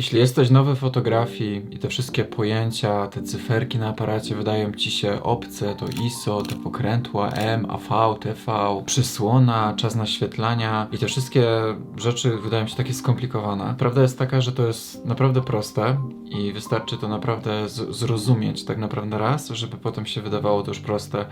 Jeśli jesteś nowy w fotografii i te wszystkie pojęcia, te cyferki na aparacie wydają ci się obce, to ISO, te pokrętła M, AV, TV, przysłona, czas naświetlania i te wszystkie rzeczy wydają się takie skomplikowane. Prawda jest taka, że to jest naprawdę proste i wystarczy to naprawdę zrozumieć tak naprawdę raz, żeby potem się wydawało to już proste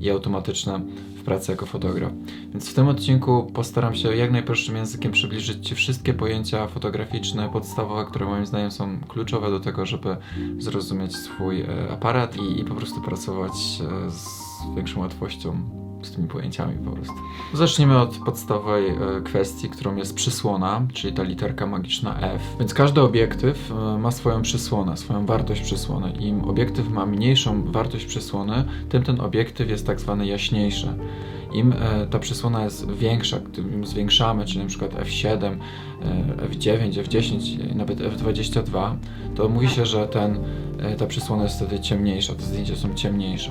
i automatyczne w pracy jako fotograf. Więc w tym odcinku postaram się jak najprostszym językiem przybliżyć Ci wszystkie pojęcia fotograficzne, podstawowe, które moim zdaniem są kluczowe do tego, żeby zrozumieć swój e, aparat i, i po prostu pracować e, z większą łatwością z tymi pojęciami po prostu. Zacznijmy od podstawowej e, kwestii, którą jest przysłona, czyli ta literka magiczna F. Więc każdy obiektyw e, ma swoją przysłonę, swoją wartość przysłony. Im obiektyw ma mniejszą wartość przysłony, tym ten obiektyw jest tak zwany jaśniejszy. Im e, ta przysłona jest większa, im zwiększamy, czyli na przykład F7, e, F9, F10, nawet F22, to mówi się, że ten, ta przysłona jest wtedy ciemniejsza, te zdjęcia są ciemniejsze.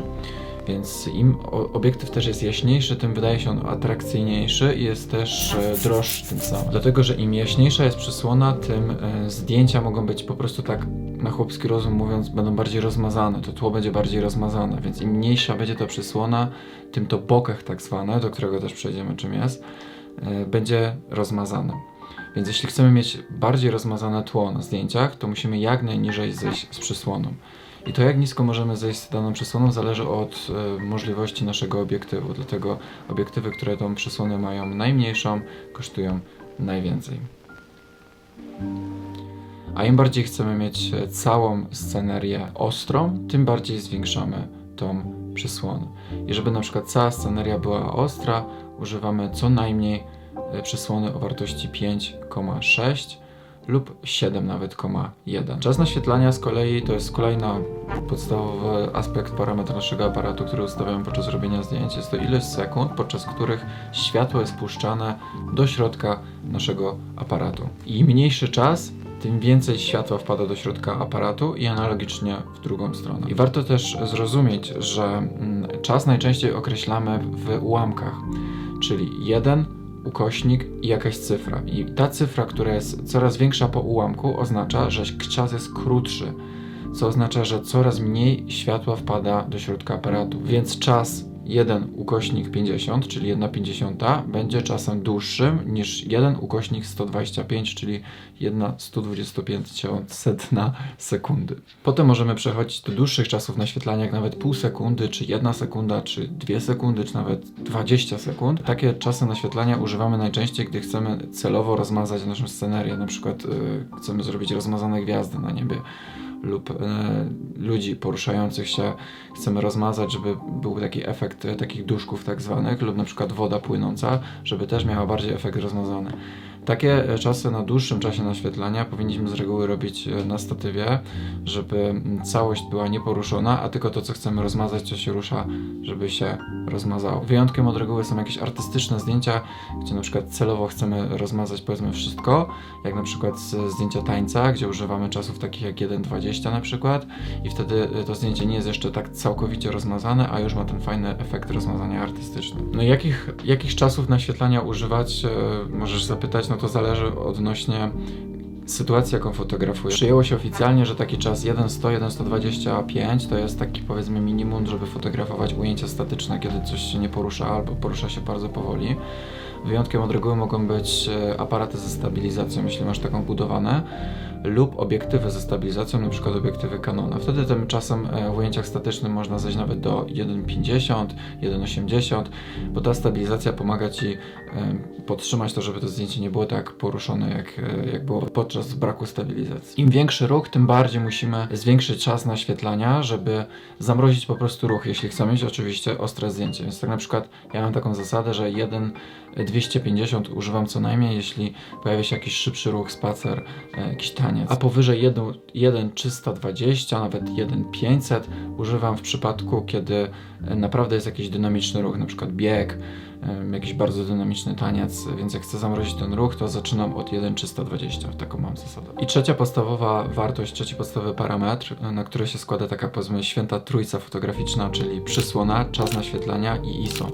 Więc im obiektyw też jest jaśniejszy, tym wydaje się on atrakcyjniejszy i jest też e, droższy tym samym. Dlatego, że im jaśniejsza jest przysłona, tym e, zdjęcia mogą być po prostu tak na chłopski rozum mówiąc, będą bardziej rozmazane, to tło będzie bardziej rozmazane, więc im mniejsza będzie ta przysłona, tym to bokeh tak zwane, do którego też przejdziemy czym jest, e, będzie rozmazane. Więc jeśli chcemy mieć bardziej rozmazane tło na zdjęciach, to musimy jak najniżej zejść z przysłoną. I to jak nisko możemy zejść z daną przysłoną zależy od e, możliwości naszego obiektywu. Dlatego obiektywy, które tą przysłonę mają najmniejszą, kosztują najwięcej. A im bardziej chcemy mieć e, całą scenerię ostrą, tym bardziej zwiększamy tą przysłonę. I żeby na przykład cała sceneria była ostra, używamy co najmniej e, przysłony o wartości 5,6 lub 7 nawet, 1. Czas naświetlania z kolei to jest kolejny podstawowy aspekt parametr naszego aparatu, który ustawiamy podczas robienia zdjęć. Jest to ilość sekund, podczas których światło jest puszczane do środka naszego aparatu. I mniejszy czas, tym więcej światła wpada do środka aparatu i analogicznie w drugą stronę. I warto też zrozumieć, że mm, czas najczęściej określamy w ułamkach, czyli 1 ukośnik i jakaś cyfra. I ta cyfra, która jest coraz większa po ułamku, oznacza, że czas jest krótszy, co oznacza, że coraz mniej światła wpada do środka aparatu. Więc czas 1 ukośnik 50, czyli 1,50 będzie czasem dłuższym niż 1 ukośnik 125, czyli 1,125 setna sekundy. Potem możemy przechodzić do dłuższych czasów naświetlania, jak nawet pół sekundy, czy 1 sekunda, czy 2 sekundy, czy nawet 20 sekund. Takie czasy naświetlania używamy najczęściej, gdy chcemy celowo rozmazać naszą scenerię. Na przykład y, chcemy zrobić rozmazane gwiazdy na niebie lub e, ludzi poruszających się chcemy rozmazać, żeby był taki efekt e, takich duszków tak zwanych, lub na przykład woda płynąca, żeby też miała bardziej efekt rozmazany. Takie e, czasy na dłuższym czasie naświetlania powinniśmy z reguły robić e, na statywie, żeby całość była nieporuszona, a tylko to, co chcemy rozmazać, co się rusza, żeby się rozmazało. Wyjątkiem od reguły są jakieś artystyczne zdjęcia, gdzie na przykład celowo chcemy rozmazać powiedzmy wszystko, jak na przykład zdjęcia tańca, gdzie używamy czasów takich jak 1.20 na przykład i wtedy e, to zdjęcie nie jest jeszcze tak całkowicie rozmazane, a już ma ten fajny efekt rozmazania artystyczny. No jakich, jakich czasów naświetlania używać, możesz zapytać, no to zależy odnośnie sytuacji, jaką fotografuję. Przyjęło się oficjalnie, że taki czas 1.100, 1.125 to jest taki powiedzmy minimum, żeby fotografować ujęcia statyczne, kiedy coś się nie porusza albo porusza się bardzo powoli. Wyjątkiem od reguły mogą być e, aparaty ze stabilizacją, jeśli masz taką budowane, lub obiektywy ze stabilizacją, na przykład obiektywy Canona. Wtedy tym czasem e, w ujęciach statycznych można zejść nawet do 1,50, 1,80, bo ta stabilizacja pomaga Ci e, podtrzymać to, żeby to zdjęcie nie było tak poruszone, jak, e, jak było podczas braku stabilizacji. Im większy ruch, tym bardziej musimy zwiększyć czas naświetlania, żeby zamrozić po prostu ruch, jeśli chcemy mieć oczywiście ostre zdjęcie. Więc tak na przykład ja mam taką zasadę, że 1,250 używam co najmniej, jeśli pojawia się jakiś szybszy ruch, spacer, jakiś taniec. A powyżej 1 1,320, nawet 1,500 używam w przypadku, kiedy e, naprawdę jest jakiś dynamiczny ruch, na przykład bieg, jakiś bardzo dynamiczny taniec, więc jak chcę zamrozić ten ruch, to zaczynam od 1,320, taką mam zasadę. I trzecia podstawowa wartość, trzeci podstawowy parametr, e, na który się składa taka powiedzmy święta trójca fotograficzna, czyli przysłona, czas naświetlania i ISO.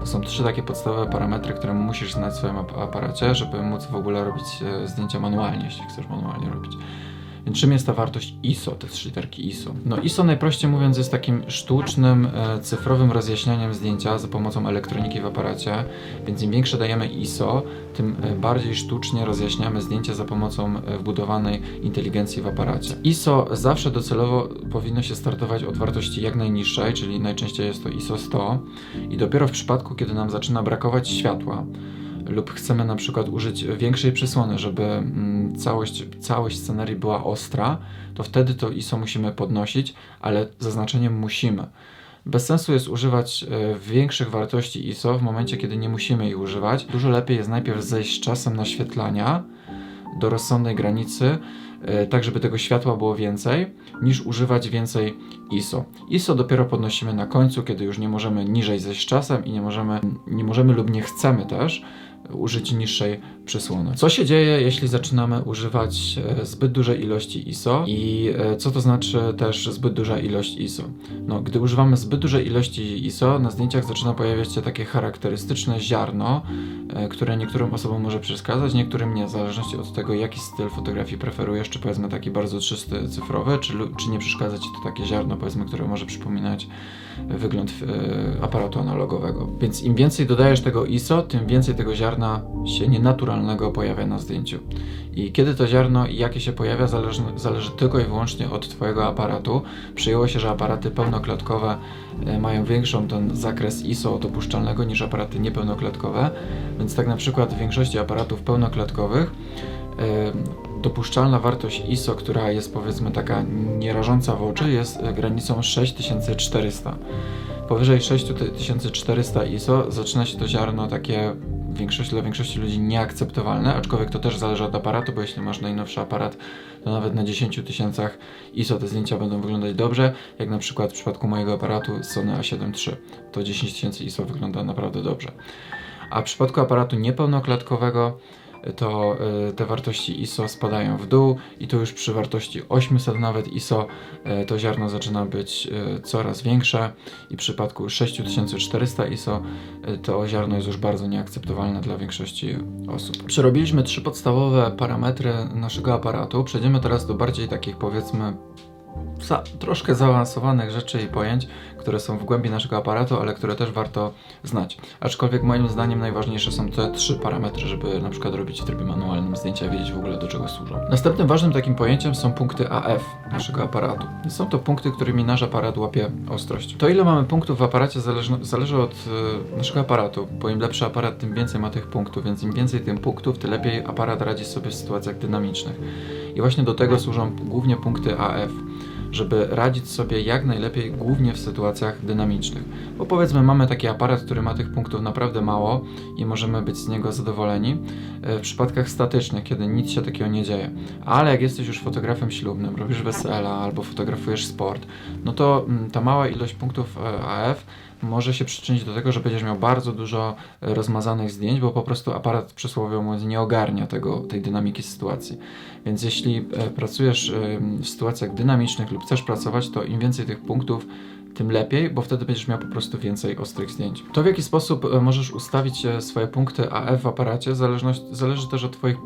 To są trzy takie podstawowe parametry, które musisz znać w swoim ap- aparacie, żeby móc w ogóle robić e, zdjęcia manualnie, jeśli chcesz manualnie robić. Czym jest ta wartość ISO, te trzy literki ISO? No ISO najprościej mówiąc jest takim sztucznym, e, cyfrowym rozjaśnianiem zdjęcia za pomocą elektroniki w aparacie, więc im większe dajemy ISO, tym e, bardziej sztucznie rozjaśniamy zdjęcie za pomocą e, wbudowanej inteligencji w aparacie. ISO zawsze docelowo powinno się startować od wartości jak najniższej, czyli najczęściej jest to ISO 100 i dopiero w przypadku, kiedy nam zaczyna brakować światła, lub chcemy na przykład użyć większej przysłony, żeby mm, całość, całość scenerii była ostra, to wtedy to ISO musimy podnosić, ale zaznaczeniem musimy. Bez sensu jest używać e, większych wartości ISO w momencie, kiedy nie musimy ich używać. Dużo lepiej jest najpierw zejść z czasem naświetlania do rozsądnej granicy, e, tak żeby tego światła było więcej, niż używać więcej ISO. ISO dopiero podnosimy na końcu, kiedy już nie możemy niżej zejść z czasem i nie możemy, nie możemy lub nie chcemy też użyć niższej przysłony. Co się dzieje, jeśli zaczynamy używać e, zbyt dużej ilości ISO i e, co to znaczy też zbyt duża ilość ISO? No, gdy używamy zbyt dużej ilości ISO, na zdjęciach zaczyna pojawiać się takie charakterystyczne ziarno, e, które niektórym osobom może przeszkadzać, niektórym nie, w zależności od tego, jaki styl fotografii preferujesz, czy powiedzmy taki bardzo czysty, cyfrowy, czy, czy nie przeszkadza Ci to takie ziarno, powiedzmy, które może przypominać wygląd aparatu analogowego. Więc im więcej dodajesz tego ISO, tym więcej tego ziarna się nienaturalnego pojawia na zdjęciu. I kiedy to ziarno i jakie się pojawia, zależy, zależy tylko i wyłącznie od Twojego aparatu. Przyjęło się, że aparaty pełnoklatkowe e, mają większą ten zakres ISO dopuszczalnego niż aparaty niepełnoklatkowe, więc tak na przykład w większości aparatów pełnoklatkowych e, dopuszczalna wartość ISO, która jest powiedzmy taka nierażąca w oczy, jest granicą 6400. Powyżej 6400 ISO zaczyna się to ziarno takie większość, dla większości ludzi nieakceptowalne, aczkolwiek to też zależy od aparatu, bo jeśli masz najnowszy aparat, to nawet na 10 tysiącach ISO te zdjęcia będą wyglądać dobrze, jak na przykład w przypadku mojego aparatu Sony A7 III, to 10 tysięcy ISO wygląda naprawdę dobrze. A w przypadku aparatu niepełnoklatkowego to y, te wartości ISO spadają w dół i to już przy wartości 800 nawet ISO y, to ziarno zaczyna być y, coraz większe i w przypadku 6400 ISO to ziarno jest już bardzo nieakceptowalne dla większości osób. Przerobiliśmy trzy podstawowe parametry naszego aparatu. Przejdziemy teraz do bardziej takich powiedzmy za, troszkę zaawansowanych rzeczy i pojęć, które są w głębi naszego aparatu, ale które też warto znać. Aczkolwiek moim zdaniem najważniejsze są te trzy parametry, żeby na przykład robić w trybie manualnym zdjęcia wiedzieć w ogóle do czego służą. Następnym ważnym takim pojęciem są punkty AF naszego aparatu. Są to punkty, którymi nasz aparat łapie ostrość. To ile mamy punktów w aparacie zależy, zależy od y, naszego aparatu, bo im lepszy aparat, tym więcej ma tych punktów, więc im więcej tych punktów, tym lepiej aparat radzi sobie w sytuacjach dynamicznych. I właśnie do tego służą głównie punkty AF żeby radzić sobie jak najlepiej, głównie w sytuacjach dynamicznych. Bo powiedzmy, mamy taki aparat, który ma tych punktów naprawdę mało i możemy być z niego zadowoleni e, w przypadkach statycznych, kiedy nic się takiego nie dzieje. Ale jak jesteś już fotografem ślubnym, robisz wesela albo fotografujesz sport, no to mm, ta mała ilość punktów e, AF może się przyczynić do tego, że będziesz miał bardzo dużo e, rozmazanych zdjęć, bo po prostu aparat przysłowiowo nie ogarnia tego, tej dynamiki sytuacji. Więc jeśli e, pracujesz e, w sytuacjach dynamicznych lub chcesz pracować, to im więcej tych punktów, tym lepiej, bo wtedy będziesz miał po prostu więcej ostrych zdjęć. To w jaki sposób możesz ustawić swoje punkty AF w aparacie zależność, zależy też od Twoich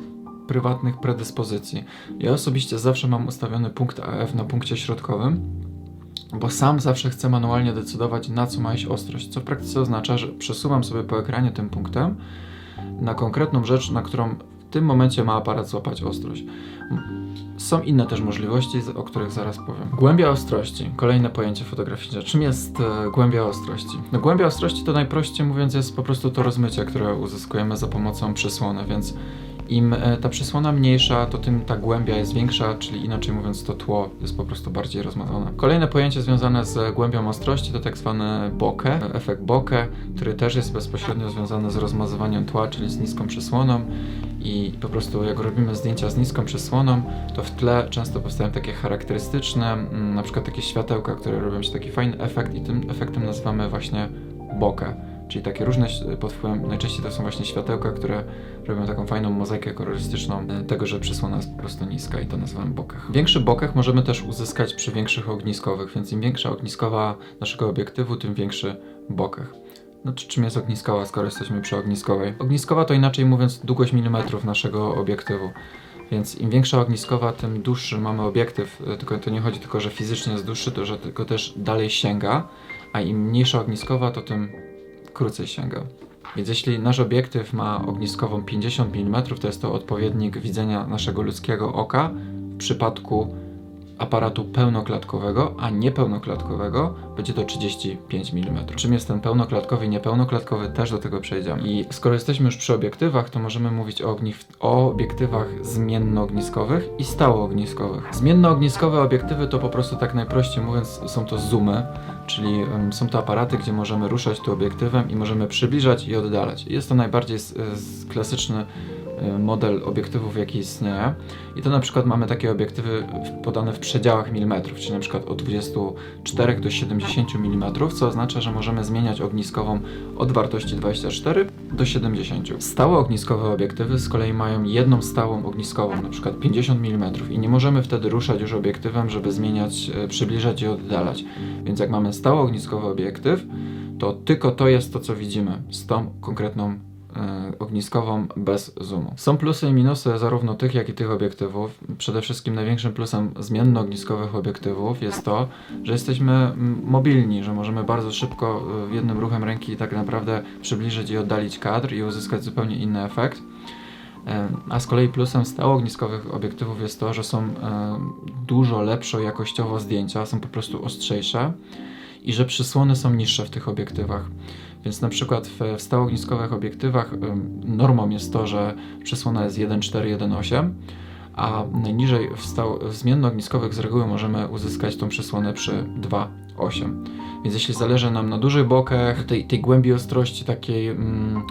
prywatnych predyspozycji. Ja osobiście zawsze mam ustawiony punkt AF na punkcie środkowym, bo sam zawsze chcę manualnie decydować, na co ma iść ostrość, co w praktyce oznacza, że przesuwam sobie po ekranie tym punktem na konkretną rzecz, na którą w tym momencie ma aparat złapać ostrość. Są inne też możliwości, o których zaraz powiem. Głębia ostrości, kolejne pojęcie fotograficzne. Czym jest e, głębia ostrości? No, głębia ostrości to najprościej mówiąc jest po prostu to rozmycie, które uzyskujemy za pomocą przysłony, więc im e, ta przysłona mniejsza, to tym ta głębia jest większa, czyli inaczej mówiąc to tło jest po prostu bardziej rozmazane. Kolejne pojęcie związane z głębią ostrości to tak zwany bokeh, efekt bokeh, który też jest bezpośrednio związany z rozmazywaniem tła, czyli z niską przysłoną i po prostu jak robimy zdjęcia z niską przysłoną, to w tle często powstają takie charakterystyczne, mm, na przykład takie światełka, które robią się taki fajny efekt i tym efektem nazywamy właśnie bokeh czyli takie różne pod wpływem, najczęściej to są właśnie światełka, które robią taką fajną mozaikę kolorystyczną e, tego, że przysłona jest po prostu niska i to nazywam bokach. Większy bokach możemy też uzyskać przy większych ogniskowych, więc im większa ogniskowa naszego obiektywu, tym większy bokach. No to czym jest ogniskowa, skoro jesteśmy przy ogniskowej? Ogniskowa to inaczej mówiąc długość milimetrów naszego obiektywu. Więc im większa ogniskowa, tym dłuższy mamy obiektyw. E, Tylko to nie chodzi tylko, że fizycznie jest dłuższy, to że tylko też dalej sięga, a im mniejsza ogniskowa, to tym krócej sięga. Więc jeśli nasz obiektyw ma ogniskową 50 mm, to jest to odpowiednik widzenia naszego ludzkiego oka w przypadku aparatu pełnoklatkowego, a niepełnoklatkowego będzie to 35 mm. Czym jest ten pełnoklatkowy i niepełnoklatkowy, też do tego przejdziemy. I skoro jesteśmy już przy obiektywach, to możemy mówić o, ogni- o obiektywach zmiennoogniskowych i stałoogniskowych. Zmiennoogniskowe obiektywy to po prostu tak najprościej mówiąc są to zoomy, czyli są to aparaty, gdzie możemy ruszać tu obiektywem i możemy przybliżać i oddalać. Jest to najbardziej s- klasyczny model obiektywów, jaki istnieje. I to na przykład mamy takie obiektywy podane w przedziałach milimetrów, czyli na przykład od 24 do 70 mm, co oznacza, że możemy zmieniać ogniskową od wartości 24 do 70. Stałe ogniskowe obiektywy z kolei mają jedną stałą ogniskową, na przykład 50 mm i nie możemy wtedy ruszać już obiektywem, żeby zmieniać, e, przybliżać i oddalać. Więc jak mamy stały ogniskowy obiektyw, to tylko to jest to, co widzimy z tą konkretną ogniskową bez zoomu. Są plusy i minusy zarówno tych, jak i tych obiektywów. Przede wszystkim największym plusem zmiennoogniskowych obiektywów jest to, że jesteśmy mobilni, że możemy bardzo szybko e, jednym ruchem ręki tak naprawdę przybliżyć i oddalić kadr i uzyskać zupełnie inny efekt. E, A z kolei plusem stałoogniskowych obiektywów jest to, że są e, dużo lepsze jakościowo zdjęcia, są po prostu ostrzejsze i że przysłony są niższe w tych obiektywach. Więc na przykład w, w stałoogniskowych obiektywach normą jest to, że przysłona jest 1.4, 1.8, a najniżej w, stał, w zmiennoogniskowych z reguły możemy uzyskać tą przysłonę przy 2.8. Więc jeśli zależy nam na dużych bokach, tej, tej głębi ostrości takiej, mm,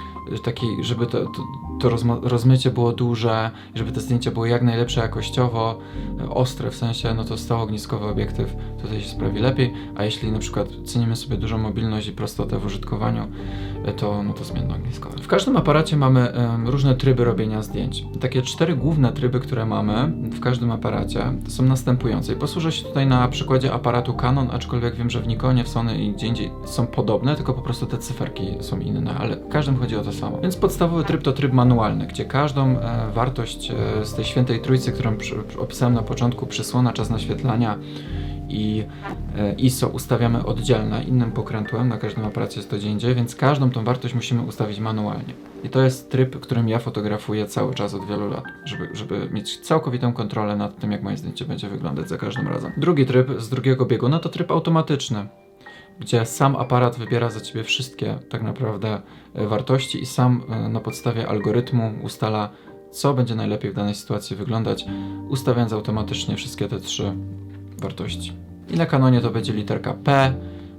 takiej żeby to, to, to rozmycie było duże, żeby te zdjęcia były jak najlepsze jakościowo, e, ostre w sensie, no to stałoogniskowy obiektyw tutaj się sprawi lepiej, a jeśli na przykład cenimy sobie dużą mobilność i prostotę w użytkowaniu, e, to, no to zmiennoogniskowe. W każdym aparacie mamy różne tryby robienia zdjęć. Takie cztery główne tryby, które mamy w każdym aparacie, to są następujące. I posłużę się tutaj na przykładzie aparatu Canon, aczkolwiek wiem, że w Nikonie, w Sony i gdzie indziej są podobne, tylko po prostu te cyferki są inne, ale każdym chodzi o to samo. Więc podstawowy tryb to tryb manualny, gdzie każdą e, wartość e, z tej świętej trójcy, którą przy- opisałem na początku, przysłona, czas naświetlania i e, ISO ustawiamy oddzielnie innym pokrętłem, na każdym aparacie jest to gdzie indziej, więc każdą tą wartość musimy ustawić manualnie. I to jest tryb, którym ja fotografuję cały czas od wielu lat, żeby, żeby mieć całkowitą kontrolę nad tym, jak moje zdjęcie będzie wyglądać za każdym razem. Drugi tryb z drugiego bieguna to tryb automatyczny, gdzie sam aparat wybiera za ciebie wszystkie tak naprawdę e, wartości i sam e, na podstawie algorytmu ustala, co będzie najlepiej w danej sytuacji wyglądać, ustawiając automatycznie wszystkie te trzy wartości. I na kanonie to będzie literka P,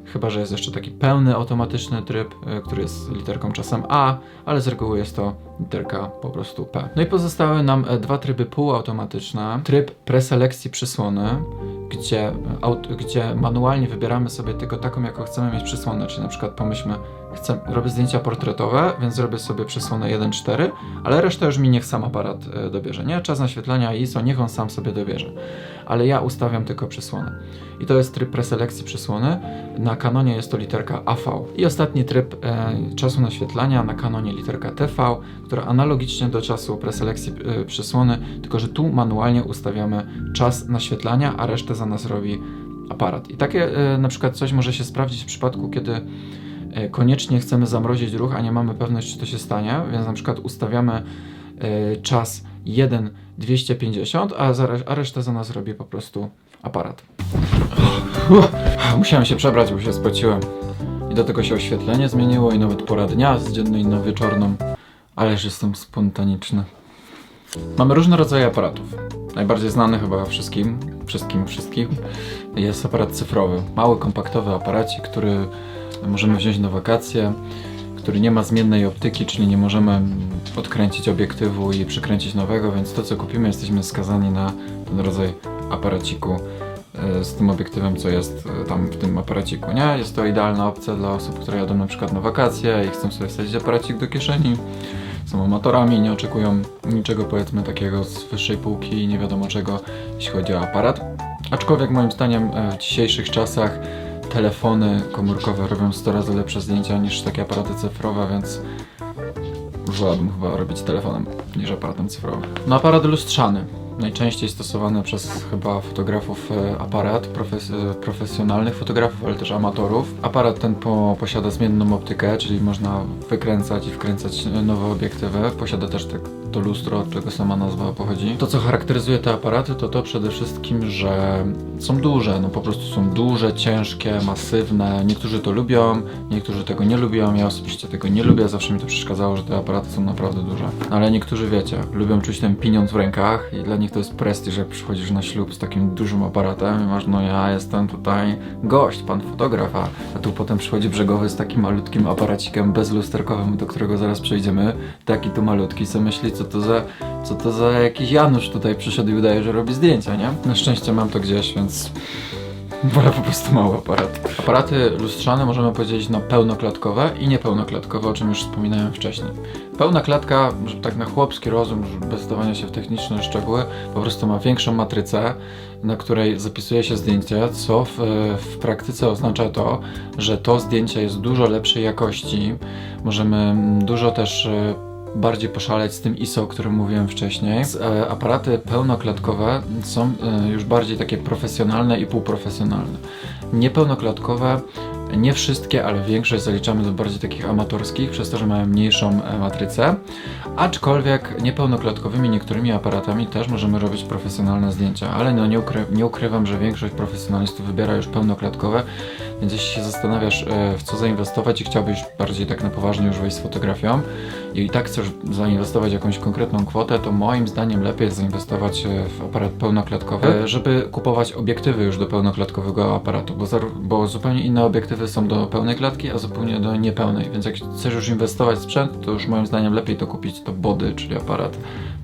chyba że jest jeszcze taki pełny automatyczny tryb, y, który jest literką czasem A, ale z reguły jest to literka po prostu P. No i pozostały nam e, dwa tryby półautomatyczne. Tryb preselekcji przysłony, gdzie, gdzie manualnie wybieramy sobie tylko taką, jaką chcemy mieć przysłonę, czyli na przykład pomyślmy, chcę, robię zdjęcia portretowe, więc zrobię sobie przysłonę 1.4, ale resztę już mi niech sam aparat e, dobierze, nie? Czas naświetlania ISO, niech on sam sobie dobierze. Ale ja ustawiam tylko przysłonę. I to jest tryb preselekcji przysłony. Na Canonie jest to literka AV. I ostatni tryb e, czasu naświetlania na Canonie literka TV, która analogicznie do czasu preselekcji e, przysłony, tylko że tu manualnie ustawiamy czas naświetlania, a resztę za nas robi aparat. I takie e, na przykład coś może się sprawdzić w przypadku, kiedy e, koniecznie chcemy zamrozić ruch, a nie mamy pewności, czy to się stanie, więc na przykład ustawiamy e, czas 1,250, a, za, a resztę za nas robi po prostu aparat. Musiałem się przebrać, bo się spociłem. I do tego się oświetlenie zmieniło i nawet pora dnia z dziennej na wieczorną. Ależ jestem spontaniczny. Mamy różne rodzaje aparatów. Najbardziej znany chyba wszystkim, wszystkim, wszystkim jest aparat cyfrowy. Mały, kompaktowy aparacik, który możemy wziąć na wakacje, który nie ma zmiennej optyki, czyli nie możemy odkręcić obiektywu i przykręcić nowego, więc to co kupimy jesteśmy skazani na ten rodzaj aparaciku e, z tym obiektywem, co jest e, tam w tym aparaciku, nie? Jest to idealna opcja dla osób, które jadą na przykład na wakacje i chcą sobie wsadzić aparacik do kieszeni. Są amatorami, nie oczekują niczego powiedzmy takiego z wyższej półki i nie wiadomo czego, jeśli chodzi o aparat. Aczkolwiek moim zdaniem e, w dzisiejszych czasach telefony komórkowe robią 100 razy lepsze zdjęcia niż takie aparaty cyfrowe, więc wolałbym chyba robić telefonem niż aparatem cyfrowym. No aparat lustrzany. Najczęściej stosowany przez chyba fotografów e, aparat, profes e, profesjonalnych fotografów, ale też amatorów. Aparat ten po, posiada zmienną optykę, czyli można wykręcać i wkręcać e, nowe obiektywy. Posiada też tak to lustro, od czego sama nazwa pochodzi. To, co charakteryzuje te aparaty, to to przede wszystkim, że są duże, no po prostu są duże, ciężkie, masywne. Niektórzy to lubią, niektórzy tego nie lubią. Ja osobiście tego nie lubię, zawsze mi to przeszkadzało, że te aparaty są naprawdę duże. Ale niektórzy, wiecie, lubią czuć ten pieniądz w rękach i dla nich to jest prestiż, jak przychodzisz na ślub z takim dużym aparatem i masz, no ja jestem tutaj gość, pan fotograf, a, a tu potem przychodzi brzegowy z takim malutkim aparacikiem bezlusterkowym, do którego zaraz przejdziemy. Taki tu malutki, co myśli, co to za, co to za jakiś Janusz tutaj przyszedł i udaje, że robi zdjęcia, nie? Na szczęście mam to gdzieś, więc wolę po prostu mały aparat. Aparaty lustrzane możemy powiedzieć na pełnoklatkowe i niepełnoklatkowe, o czym już wspominałem wcześniej. Pełna klatka, tak na chłopski rozum, bez dawania się w techniczne szczegóły, po prostu ma większą matrycę, na której zapisuje się zdjęcie, co w, w praktyce oznacza to, że to zdjęcie jest dużo lepszej jakości. Możemy mm, dużo też e, bardziej poszaleć z tym ISO, o którym mówiłem wcześniej. E, aparaty pełnoklatkowe są e, już bardziej takie profesjonalne i półprofesjonalne. Niepełnoklatkowe nie wszystkie, ale większość zaliczamy do bardziej takich amatorskich, przez to, że mają mniejszą e, matrycę. Aczkolwiek niepełnoklatkowymi niektórymi aparatami też możemy robić profesjonalne zdjęcia, ale no nie, ukry nie ukrywam, że większość profesjonalistów wybiera już pełnoklatkowe, więc jeśli się zastanawiasz w co zainwestować i chciałbyś bardziej tak na poważnie już wejść z fotografią i tak chcesz zainwestować jakąś konkretną kwotę, to moim zdaniem lepiej jest zainwestować e, w aparat pełnoklatkowy, żeby kupować obiektywy już do pełnoklatkowego aparatu, bo, bo zupełnie inne obiektywy są do pełnej klatki, a zupełnie do niepełnej, więc jak chcesz już inwestować w sprzęt, to już moim zdaniem lepiej to kupić to body, czyli aparat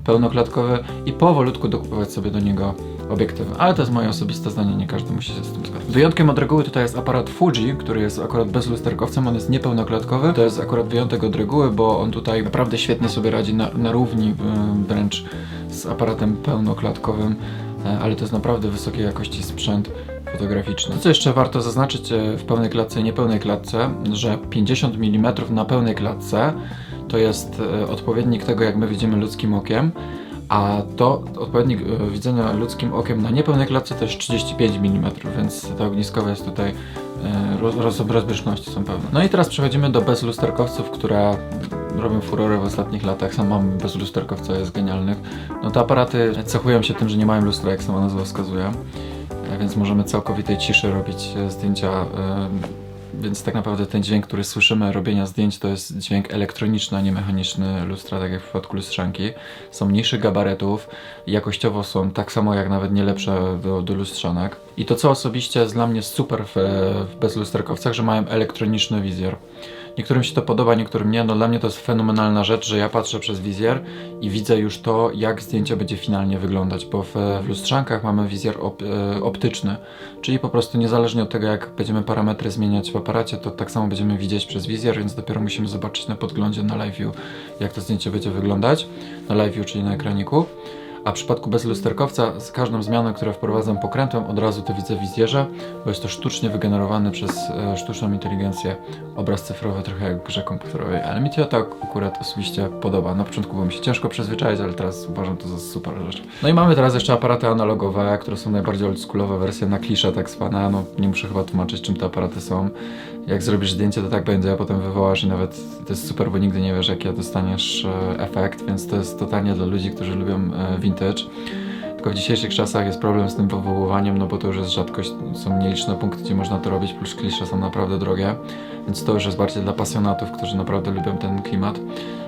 pełnoklatkowy i powolutku dokupować sobie do niego obiektywy. Ale to jest moje osobiste zdanie, nie każdy musi się z tym zgadzać. Wyjątkiem od reguły tutaj jest aparat Fuji, który jest akurat bezlusterkowcem, on jest niepełnoklatkowy. To jest akurat wyjątek od reguły, bo on tutaj naprawdę świetnie sobie radzi na, na równi wręcz z aparatem pełnoklatkowym, e, ale to jest naprawdę wysokiej jakości sprzęt fotograficzny. To co jeszcze warto zaznaczyć e, w pełnej klatce i niepełnej klatce, że 50 mm na pełnej klatce to jest e, odpowiednik tego, jak my widzimy ludzkim okiem, a to odpowiednik e, widzenia ludzkim okiem na niepełnej klatce to jest 35 mm, więc ta ogniskowa jest tutaj roz, rozbieżności są pewne. No i teraz przechodzimy do bezlusterkowców, które robią furorę w ostatnich latach. Sam mam bezlusterkowca, jest genialnych. No te aparaty cechują się tym, że nie mają lustra, jak sama nazwa wskazuje więc możemy całkowitej ciszy robić e, zdjęcia. Więc tak naprawdę ten dźwięk, który słyszymy robienia zdjęć, to jest dźwięk elektroniczny, a nie mechaniczny lustra, tak jak w przypadku lustrzanki. Są mniejszych gabaretów, jakościowo są tak samo jak nawet nie lepsze do, do lustrzanek. I to co osobiście jest dla mnie super w, w bezlusterkowcach, że mają elektroniczny wizjer. Niektórym się to podoba, niektórym nie. No dla mnie to jest fenomenalna rzecz, że ja patrzę przez wizjer i widzę już to, jak zdjęcie będzie finalnie wyglądać, bo w, w lustrzankach mamy wizjer op, e, optyczny, czyli po prostu niezależnie od tego, jak będziemy parametry zmieniać w aparacie, to tak samo będziemy widzieć przez wizjer, więc dopiero musimy zobaczyć na podglądzie, na live view, jak to zdjęcie będzie wyglądać, na live view, czyli na ekraniku. A w przypadku bezlusterkowca z każdą zmianą, którą wprowadzam pokrętłem, od razu to widzę w wizjerze, bo jest to sztucznie wygenerowany przez e, sztuczną inteligencję obraz cyfrowy, trochę jak w grze komputerowej. Ale mi się to akurat osobiście podoba. Na początku było mi się ciężko przyzwyczaić, ale teraz uważam to za super rzecz. No i mamy teraz jeszcze aparaty analogowe, które są najbardziej oldschoolowe wersje na klisze tak zwane. No nie muszę chyba tłumaczyć czym te aparaty są. Jak zrobisz zdjęcie, to tak będzie, a potem wywołasz i nawet to jest super, bo nigdy nie wiesz jaki dostaniesz e, efekt, więc to jest totalnie dla ludzi, którzy lubią e, vintage. Tylko w dzisiejszych czasach jest problem z tym wywoływaniem, no bo to już jest rzadkość, są nieliczne punkty, gdzie można to robić, plus klisze są naprawdę drogie, więc to już jest bardziej dla pasjonatów, którzy naprawdę lubią ten klimat.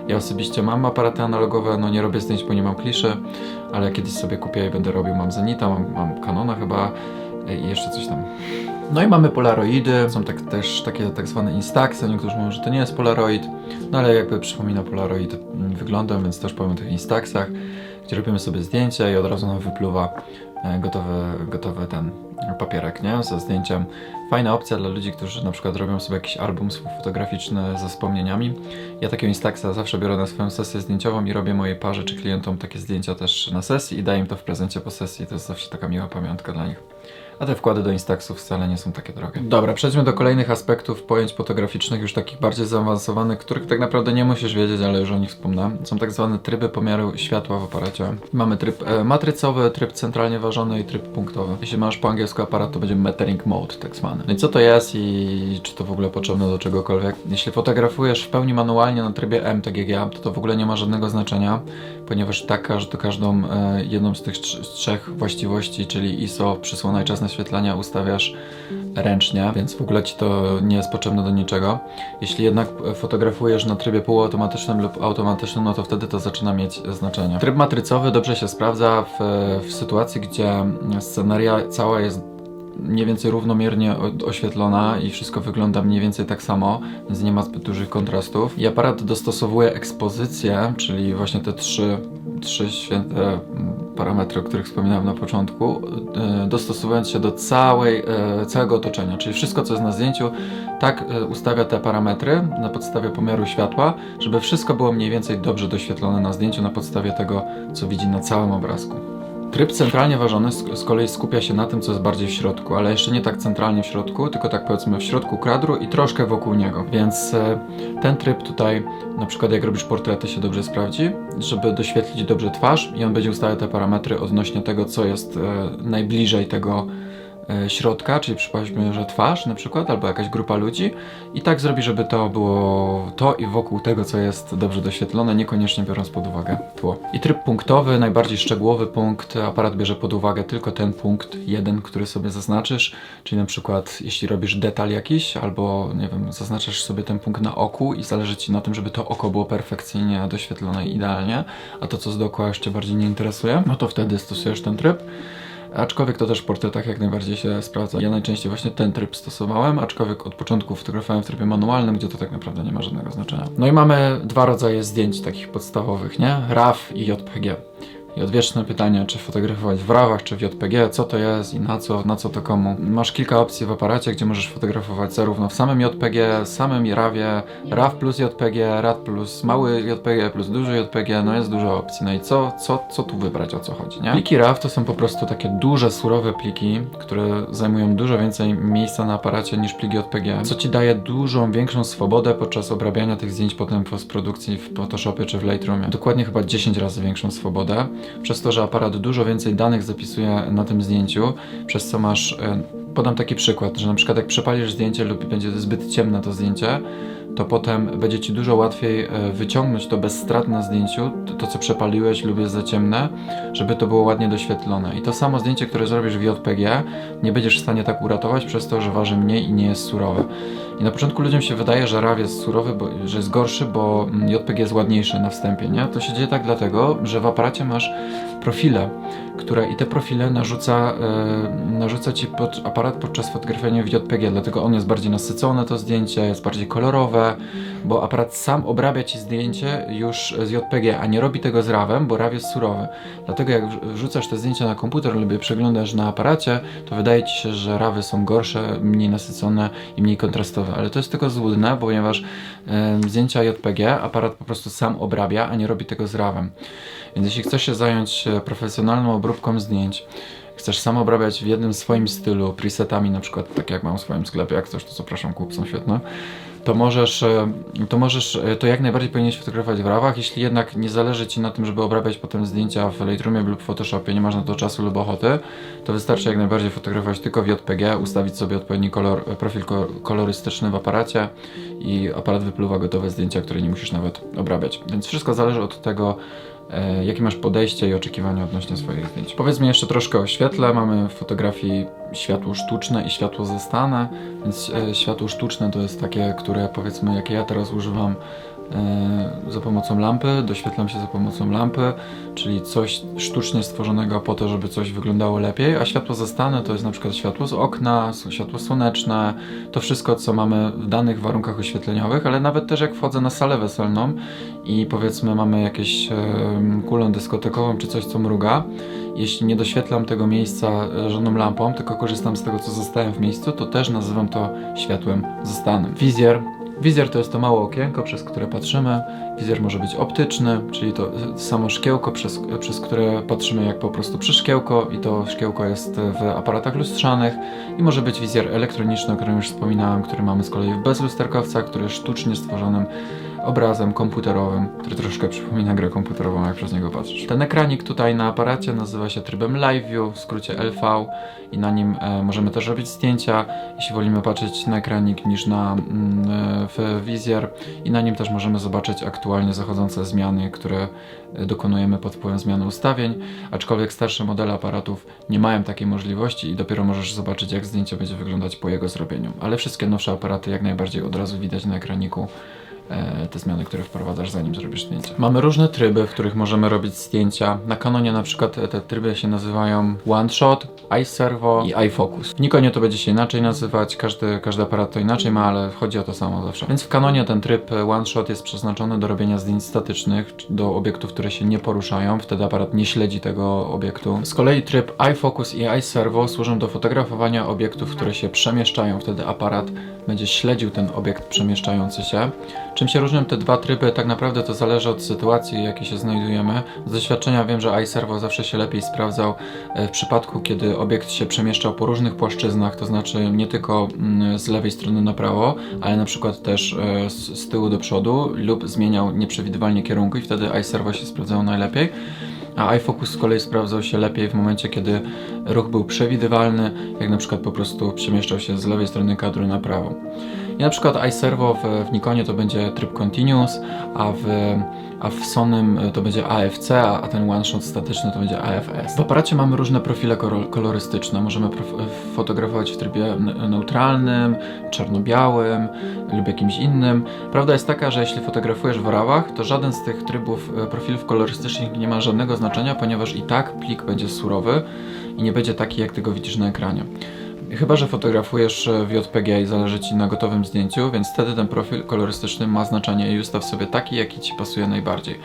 Ja osobiście mam aparaty analogowe, no nie robię zdjęć, bo nie mam kliszy, ale kiedyś sobie kupię i będę robił. Mam Zenita, mam, mam Canona chyba i jeszcze coś tam. No i mamy polaroidy, są tak, też takie tak zwane instaxy, niektórzy mówią, że to nie jest polaroid, no ale jakby przypomina polaroid wyglądem, więc też powiem o tych instaxach gdzie robimy sobie zdjęcie i od razu nam wypluwa e, gotowy, gotowy ten papierek, nie? Ze zdjęciem. Fajna opcja dla ludzi, którzy na przykład robią sobie jakiś album fotograficzny ze wspomnieniami. Ja takiego Instaxa zawsze biorę na swoją sesję zdjęciową i robię mojej parze czy klientom takie zdjęcia też na sesji i daję im to w prezencie po sesji. To jest zawsze taka miła pamiątka dla nich. A te wkłady do Instaxów wcale nie są takie drogie. Dobra, przejdźmy do kolejnych aspektów pojęć fotograficznych, już takich bardziej zaawansowanych, których tak naprawdę nie musisz wiedzieć, ale już o nich wspomnę. Są tak zwane tryby pomiaru światła w aparacie. Mamy tryb e, matrycowy, tryb centralnie ważony i tryb punktowy. Jeśli masz po angielsku aparat, to będzie metering mode, tak zwany. No i co to jest i czy to w ogóle potrzebne do czegokolwiek? Jeśli fotografujesz w pełni manualnie na trybie MTGG, to to w ogóle nie ma żadnego znaczenia, ponieważ tak każdy, każdą e, jedną z tych trz- trzech właściwości, czyli ISO, przysłona i czas naświetlania ustawiasz ręcznie, więc w ogóle ci to nie jest potrzebne do niczego. Jeśli jednak fotografujesz na trybie półautomatycznym lub automatycznym, no to wtedy to zaczyna mieć znaczenie. Tryb matrycowy dobrze się sprawdza w, w sytuacji, gdzie sceneria cała jest mniej więcej równomiernie oświetlona i wszystko wygląda mniej więcej tak samo, więc nie ma zbyt dużych kontrastów. I aparat dostosowuje ekspozycję, czyli właśnie te trzy, trzy święte mm, parametry, o których wspominałem na początku, e, dostosowując się do całej, e, całego otoczenia, czyli wszystko, co jest na zdjęciu, tak e, ustawia te parametry na podstawie pomiaru światła, żeby wszystko było mniej więcej dobrze doświetlone na zdjęciu na podstawie tego, co widzi na całym obrazku. Tryb centralnie ważony z, kolei skupia się na tym, co jest bardziej w środku, ale jeszcze nie tak centralnie w środku, tylko tak powiedzmy w środku kadru i troszkę wokół niego. Więc e, ten tryb tutaj, na przykład jak robisz portrety, się dobrze sprawdzi, żeby doświetlić dobrze twarz i on będzie ustawiał te parametry odnośnie tego, co jest e, najbliżej tego środka, czyli przypuśćmy, że twarz na przykład, albo jakaś grupa ludzi i tak zrobi, żeby to było to i wokół tego, co jest dobrze doświetlone, niekoniecznie biorąc pod uwagę tło. I tryb punktowy, najbardziej szczegółowy punkt, aparat bierze pod uwagę tylko ten punkt, jeden, który sobie zaznaczysz, czyli na przykład jeśli robisz detal jakiś, albo nie wiem, zaznaczasz sobie ten punkt na oku i zależy Ci na tym, żeby to oko było perfekcyjnie doświetlone idealnie, a to, co jest dookoła Cię bardziej nie interesuje, no to wtedy stosujesz ten tryb. Aczkolwiek to też w portretach jak najbardziej się sprawdza. Ja najczęściej właśnie ten tryb stosowałem, aczkolwiek od początku fotografowałem w trybie manualnym, gdzie to tak naprawdę nie ma żadnego znaczenia. No i mamy dwa rodzaje zdjęć takich podstawowych, nie? RAW i JPG. I odwieczne pytanie, czy fotografować w RAWach, czy w JPG, co to jest i na co, na co to komu. Masz kilka opcji w aparacie, gdzie możesz fotografować zarówno w samym JPG, samym RAWie, RAW plus JPG, RAW plus mały JPG, plus duży JPG, no jest dużo opcji. No i co, co, co tu wybrać, o co chodzi, nie? Pliki RAW to są po prostu takie duże, surowe pliki, które zajmują dużo więcej miejsca na aparacie niż pliki JPG, co ci daje dużą, większą swobodę podczas obrabiania tych zdjęć potem w postprodukcji w Photoshopie czy w Lightroomie. Dokładnie chyba 10 razy większą swobodę przez to, że aparat dużo więcej danych zapisuje na tym zdjęciu, przez co masz. Podam taki przykład, że na przykład jak przepalisz zdjęcie lub będzie zbyt ciemne to zdjęcie, to potem będzie ci dużo łatwiej e, wyciągnąć to bez strat na zdjęciu, to, to co przepaliłeś lub jest za ciemne, żeby to było ładnie doświetlone. I to samo zdjęcie, które zrobisz w JPG, nie będziesz w stanie tak uratować przez to, że waży mniej i nie jest surowe. I na początku ludziom się wydaje, że RAW jest surowy, bo, że jest gorszy, bo mm, JPG jest ładniejszy na wstępie, nie? To się dzieje tak dlatego, że w aparacie masz profile, które i te profile narzuca, e, narzuca ci pod, aparat podczas fotografowania w JPG, dlatego on jest bardziej nasycone to zdjęcie, jest bardziej kolorowe, bo aparat sam obrabia ci zdjęcie już z JPG, a nie robi tego z RAWem, bo RAW jest surowy. Dlatego jak wrz- wrzucasz te zdjęcia na komputer lub je przeglądasz na aparacie, to wydaje ci się, że RAWy są gorsze, mniej nasycone i mniej kontrastowe, ale to jest tylko złudne, ponieważ e, zdjęcia JPG aparat po prostu sam obrabia, a nie robi tego z RAWem. Więc jeśli chcesz się zająć e, profesjonalną obróbką zdjęć, chcesz sam obrabiać w jednym swoim stylu, presetami na przykład, tak jak mam w swoim sklepie, jak coś, to zapraszam, kup, są świetne, to możesz, e, to możesz, e, to jak najbardziej powinieneś fotografować w rawach, jeśli jednak nie zależy Ci na tym, żeby obrabiać potem zdjęcia w Lightroomie lub Photoshopie, nie masz na to czasu lub ochoty, to wystarczy jak najbardziej fotografować tylko w JPG, ustawić sobie odpowiedni kolor, profil ko- kolorystyczny w aparacie i aparat wypluwa gotowe zdjęcia, które nie musisz nawet obrabiać. Więc wszystko zależy od tego, e, jakie masz podejście i oczekiwania odnośnie swoich zdjęć. Powiedzmy jeszcze troszkę o świetle. Mamy w fotografii światło sztuczne i światło zastane, więc e, światło sztuczne to jest takie, które powiedzmy, jakie ja teraz używam za pomocą lampy, doświetlam się za pomocą lampy, czyli coś sztucznie stworzonego po to, żeby coś wyglądało lepiej, a światło zastane to jest na przykład światło z okna, światło słoneczne, to wszystko, co mamy w danych warunkach oświetleniowych, ale nawet też jak wchodzę na salę weselną i powiedzmy mamy jakieś em, kulę dyskotekową czy coś, co mruga, jeśli nie doświetlam tego miejsca e, żadną lampą, tylko korzystam z tego, co zostałem w miejscu, to też nazywam to światłem zastanym. Wizjer Wizjer to jest to małe okienko, przez które patrzymy. Wizjer może być optyczny, czyli to samo szkiełko, przez, przez które patrzymy jak po prostu przez szkiełko i to szkiełko jest w aparatach lustrzanych i może być wizjer elektroniczny, o którym już wspominałem, który mamy z kolei w bezlusterkowcach, który jest sztucznie stworzonym obrazem komputerowym, który troszkę przypomina grę komputerową, jak przez niego patrzysz. Ten ekranik tutaj na aparacie nazywa się trybem Live View, w skrócie LV i na nim e, możemy też robić zdjęcia, jeśli wolimy patrzeć na ekranik niż na mm, e, wizjer i na nim też możemy zobaczyć aktualnie zachodzące zmiany, które e, dokonujemy pod wpływem zmiany ustawień, aczkolwiek starsze modele aparatów nie mają takiej możliwości i dopiero możesz zobaczyć jak zdjęcie będzie wyglądać po jego zrobieniu. Ale wszystkie nowsze aparaty jak najbardziej od razu widać na ekraniku te zmiany, które wprowadzasz zanim zrobisz zdjęcie. Mamy różne tryby, w których możemy robić zdjęcia. Na Canonie na przykład e, te tryby się nazywają One Shot, iServo i iFocus. W Nikonie to będzie się inaczej nazywać, każdy, każdy aparat to inaczej ma, ale chodzi o to samo zawsze. Więc w Canonie ten tryb e, One Shot jest przeznaczony do robienia zdjęć statycznych, do obiektów, które się nie poruszają, wtedy aparat nie śledzi tego obiektu. Z kolei tryb iFocus i iServo służą do fotografowania obiektów, które się przemieszczają, wtedy aparat będzie śledził ten obiekt przemieszczający się. Czym się różnią te dwa tryby? Tak naprawdę to zależy od sytuacji, w jakiej się znajdujemy. Z doświadczenia wiem, że iServo zawsze się lepiej sprawdzał e, w przypadku, kiedy obiekt się przemieszczał po różnych płaszczyznach, to znaczy nie tylko mm, z lewej strony na prawo, ale na przykład też e, z, tyłu do przodu lub zmieniał nieprzewidywalnie kierunku i wtedy iServo się sprawdzało najlepiej. A iFocus z kolei sprawdzał się lepiej w momencie, kiedy ruch był przewidywalny, jak na przykład po prostu przemieszczał się z lewej strony kadru na prawo. I na przykład iServo w, w Nikonie to będzie tryb Continuous, a w, a w Sonym to będzie AFC, a, a ten one shot statyczny to będzie AFS. W aparacie mamy różne profile kolorystyczne. Możemy fotografować w trybie neutralnym, czarno-białym lub jakimś innym. Prawda jest taka, że jeśli fotografujesz w rawach, to żaden z tych trybów e, profilów kolorystycznych nie ma żadnego znaczenia, ponieważ i tak plik będzie surowy i nie będzie taki, jak ty go widzisz na ekranie. Chyba, że fotografujesz e, w JPG i zależy Ci na gotowym zdjęciu, więc wtedy ten profil kolorystyczny ma znaczenie i ustaw sobie taki, jaki Ci pasuje najbardziej.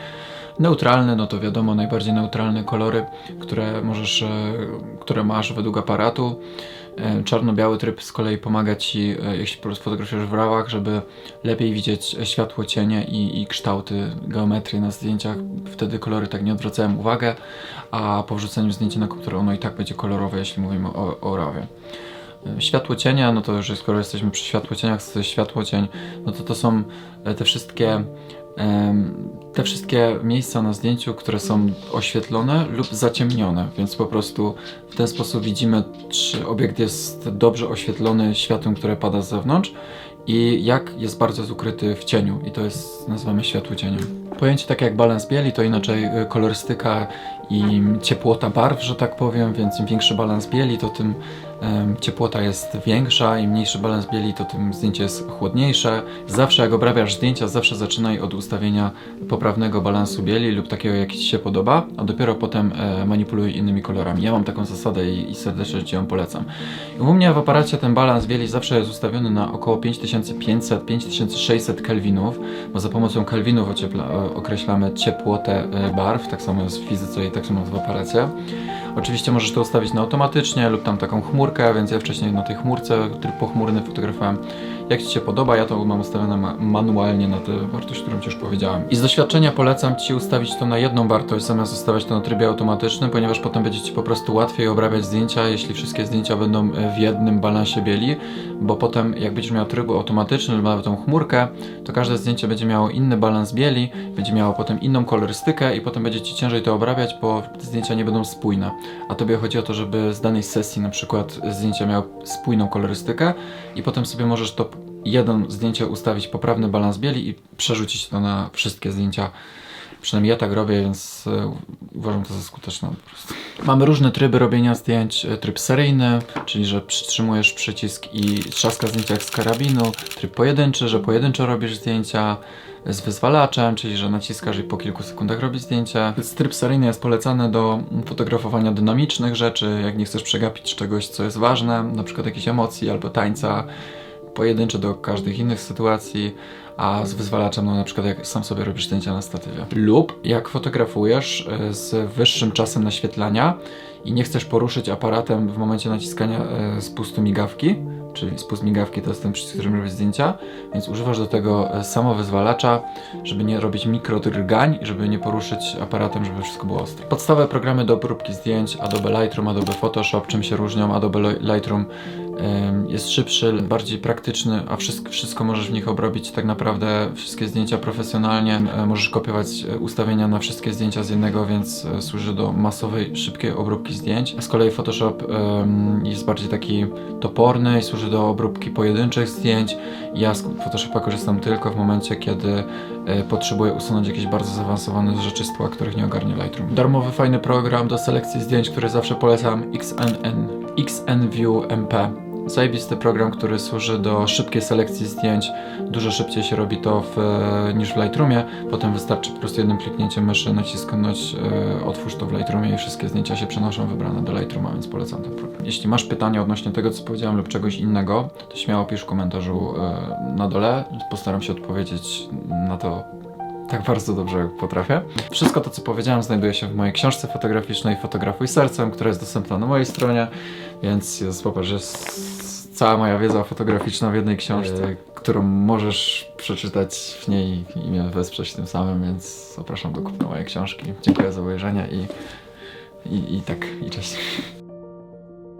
Neutralny, no to wiadomo, najbardziej neutralne kolory, które możesz, e, które masz według aparatu. E, Czarno-biały tryb z kolei pomaga Ci, jeśli fotografujesz w rawach, żeby lepiej widzieć światło, cienie i, i kształty, geometrii na zdjęciach. Wtedy kolory tak nie odwracają uwagę, a po wrzuceniu zdjęcia na komputer ono i tak będzie kolorowe, jeśli mówimy o, o rawie. Światło cienia, no to już skoro jesteśmy przy światło cieniach, światło cień, no to to są e, te wszystkie te wszystkie miejsca na zdjęciu, które są oświetlone lub zaciemnione, więc po prostu w ten sposób widzimy, czy obiekt jest dobrze oświetlony światłem, które pada z zewnątrz i jak jest bardzo ukryty w cieniu i to jest, nazywamy światło cieniem. Pojęcie takie jak balans bieli to inaczej y, kolorystyka i ciepłota barw, że tak powiem, więc im większy balans bieli, to tym ciepłota jest większa, im mniejszy balans bieli, to tym zdjęcie jest chłodniejsze. Zawsze jak obrabiasz zdjęcia, zawsze zaczynaj od ustawienia poprawnego balansu bieli lub takiego, jaki Ci się podoba, a dopiero potem e, manipuluj innymi kolorami. Ja mam taką zasadę i, i serdecznie Ci ją polecam. I u mnie w aparacie ten balans bieli zawsze jest ustawiony na około 5500-5600 kelwinów, bo za pomocą kelwinów o- określamy ciepłotę e, barw, tak samo jest w fizyce i tak samo w aparacie. Oczywiście możesz to ustawić na automatycznie lub tam taką chmurkę, więc ja wcześniej na tej chmurce tryb pochmurny fotografowałem. Jak Ci się podoba, ja to mam ustawione ma manualnie na tę wartość, którą Ci już powiedziałem. I z doświadczenia polecam Ci ustawić to na jedną wartość, zamiast ustawiać to na trybie automatycznym, ponieważ potem będzie Ci po prostu łatwiej obrabiać zdjęcia, jeśli wszystkie zdjęcia będą w jednym balansie bieli, bo potem jak będziesz miał tryb automatyczny lub nawet tą chmurkę, to każde zdjęcie będzie miało inny balans bieli, będzie miało potem inną kolorystykę i potem będzie Ci ciężej to obrabiać, bo zdjęcia nie będą spójne. A Tobie chodzi o to, żeby z danej sesji na przykład zdjęcia miały spójną kolorystykę i potem sobie możesz to jeden zdjęcie ustawić poprawny balans bieli i przerzucić to na wszystkie zdjęcia. Przynajmniej ja tak robię, więc e, uważam to za skuteczne. Mamy różne tryby robienia zdjęć. E, Tryb seryjny, czyli że przytrzymujesz przycisk i trzaska zdjęcia jak z karabinu. Tryb pojedynczy, że pojedynczo robisz zdjęcia z wyzwalaczem, czyli że naciskasz i po kilku sekundach robisz zdjęcie. Więc Tryb seryjny jest polecany do fotografowania dynamicznych rzeczy, jak nie chcesz przegapić czegoś, co jest ważne, na przykład jakiejś emocji albo tańca pojedyncze do każdych innych sytuacji, a z wyzwalaczem, no na przykład jak sam sobie robisz zdjęcia na statywie. Lub jak fotografujesz e, z wyższym czasem naświetlania i nie chcesz poruszyć aparatem w momencie naciskania e, spustu migawki, czyli spust migawki to jest ten przycisk, którym robisz zdjęcia, więc używasz do tego e, samowyzwalacza, żeby nie robić mikrodrgań żeby nie poruszyć aparatem, żeby wszystko było ostre. Podstawowe programy do obróbki zdjęć, Adobe Lightroom, Adobe Photoshop, czym się różnią? Adobe Li- Lightroom jest szybszy, bardziej praktyczny, a wszystko, wszystko możesz w nich obrobić tak naprawdę, wszystkie zdjęcia profesjonalnie. Możesz kopiować e, ustawienia na wszystkie zdjęcia z jednego, więc e, służy do masowej, szybkiej obróbki zdjęć. Z kolei Photoshop jest bardziej taki toporny i służy do obróbki pojedynczych zdjęć. Ja z Photoshopa korzystam tylko w momencie, kiedy e, potrzebuję usunąć jakieś bardzo zaawansowane rzeczy z tła, których nie ogarnie Lightroom. Darmowy, fajny program do selekcji zdjęć, który zawsze polecam, XNN, XNView MP. Zajebisty program, który służy do szybkiej selekcji zdjęć. Dużo szybciej się robi to w, e, niż w Lightroomie. Potem wystarczy po prostu jednym kliknięciem myszy nacisnąć e, otwórz to w Lightroomie i wszystkie zdjęcia się przenoszą wybrane do Lightrooma, więc polecam ten program. Jeśli masz pytania odnośnie tego, co powiedziałem lub czegoś innego, to śmiało pisz w komentarzu e, na dole. Postaram się odpowiedzieć na to tak bardzo dobrze, jak potrafię. Wszystko to, co powiedziałem, znajduje się w mojej książce fotograficznej Fotografuj sercem, która jest dostępna na mojej stronie, więc jest, popatrz, jest cała moja wiedza fotograficzna w jednej książce, którą możesz przeczytać w niej i mnie wesprzeć tym samym, więc zapraszam do kupna mojej książki. Dziękuję za obejrzenie i, i, i tak, i cześć.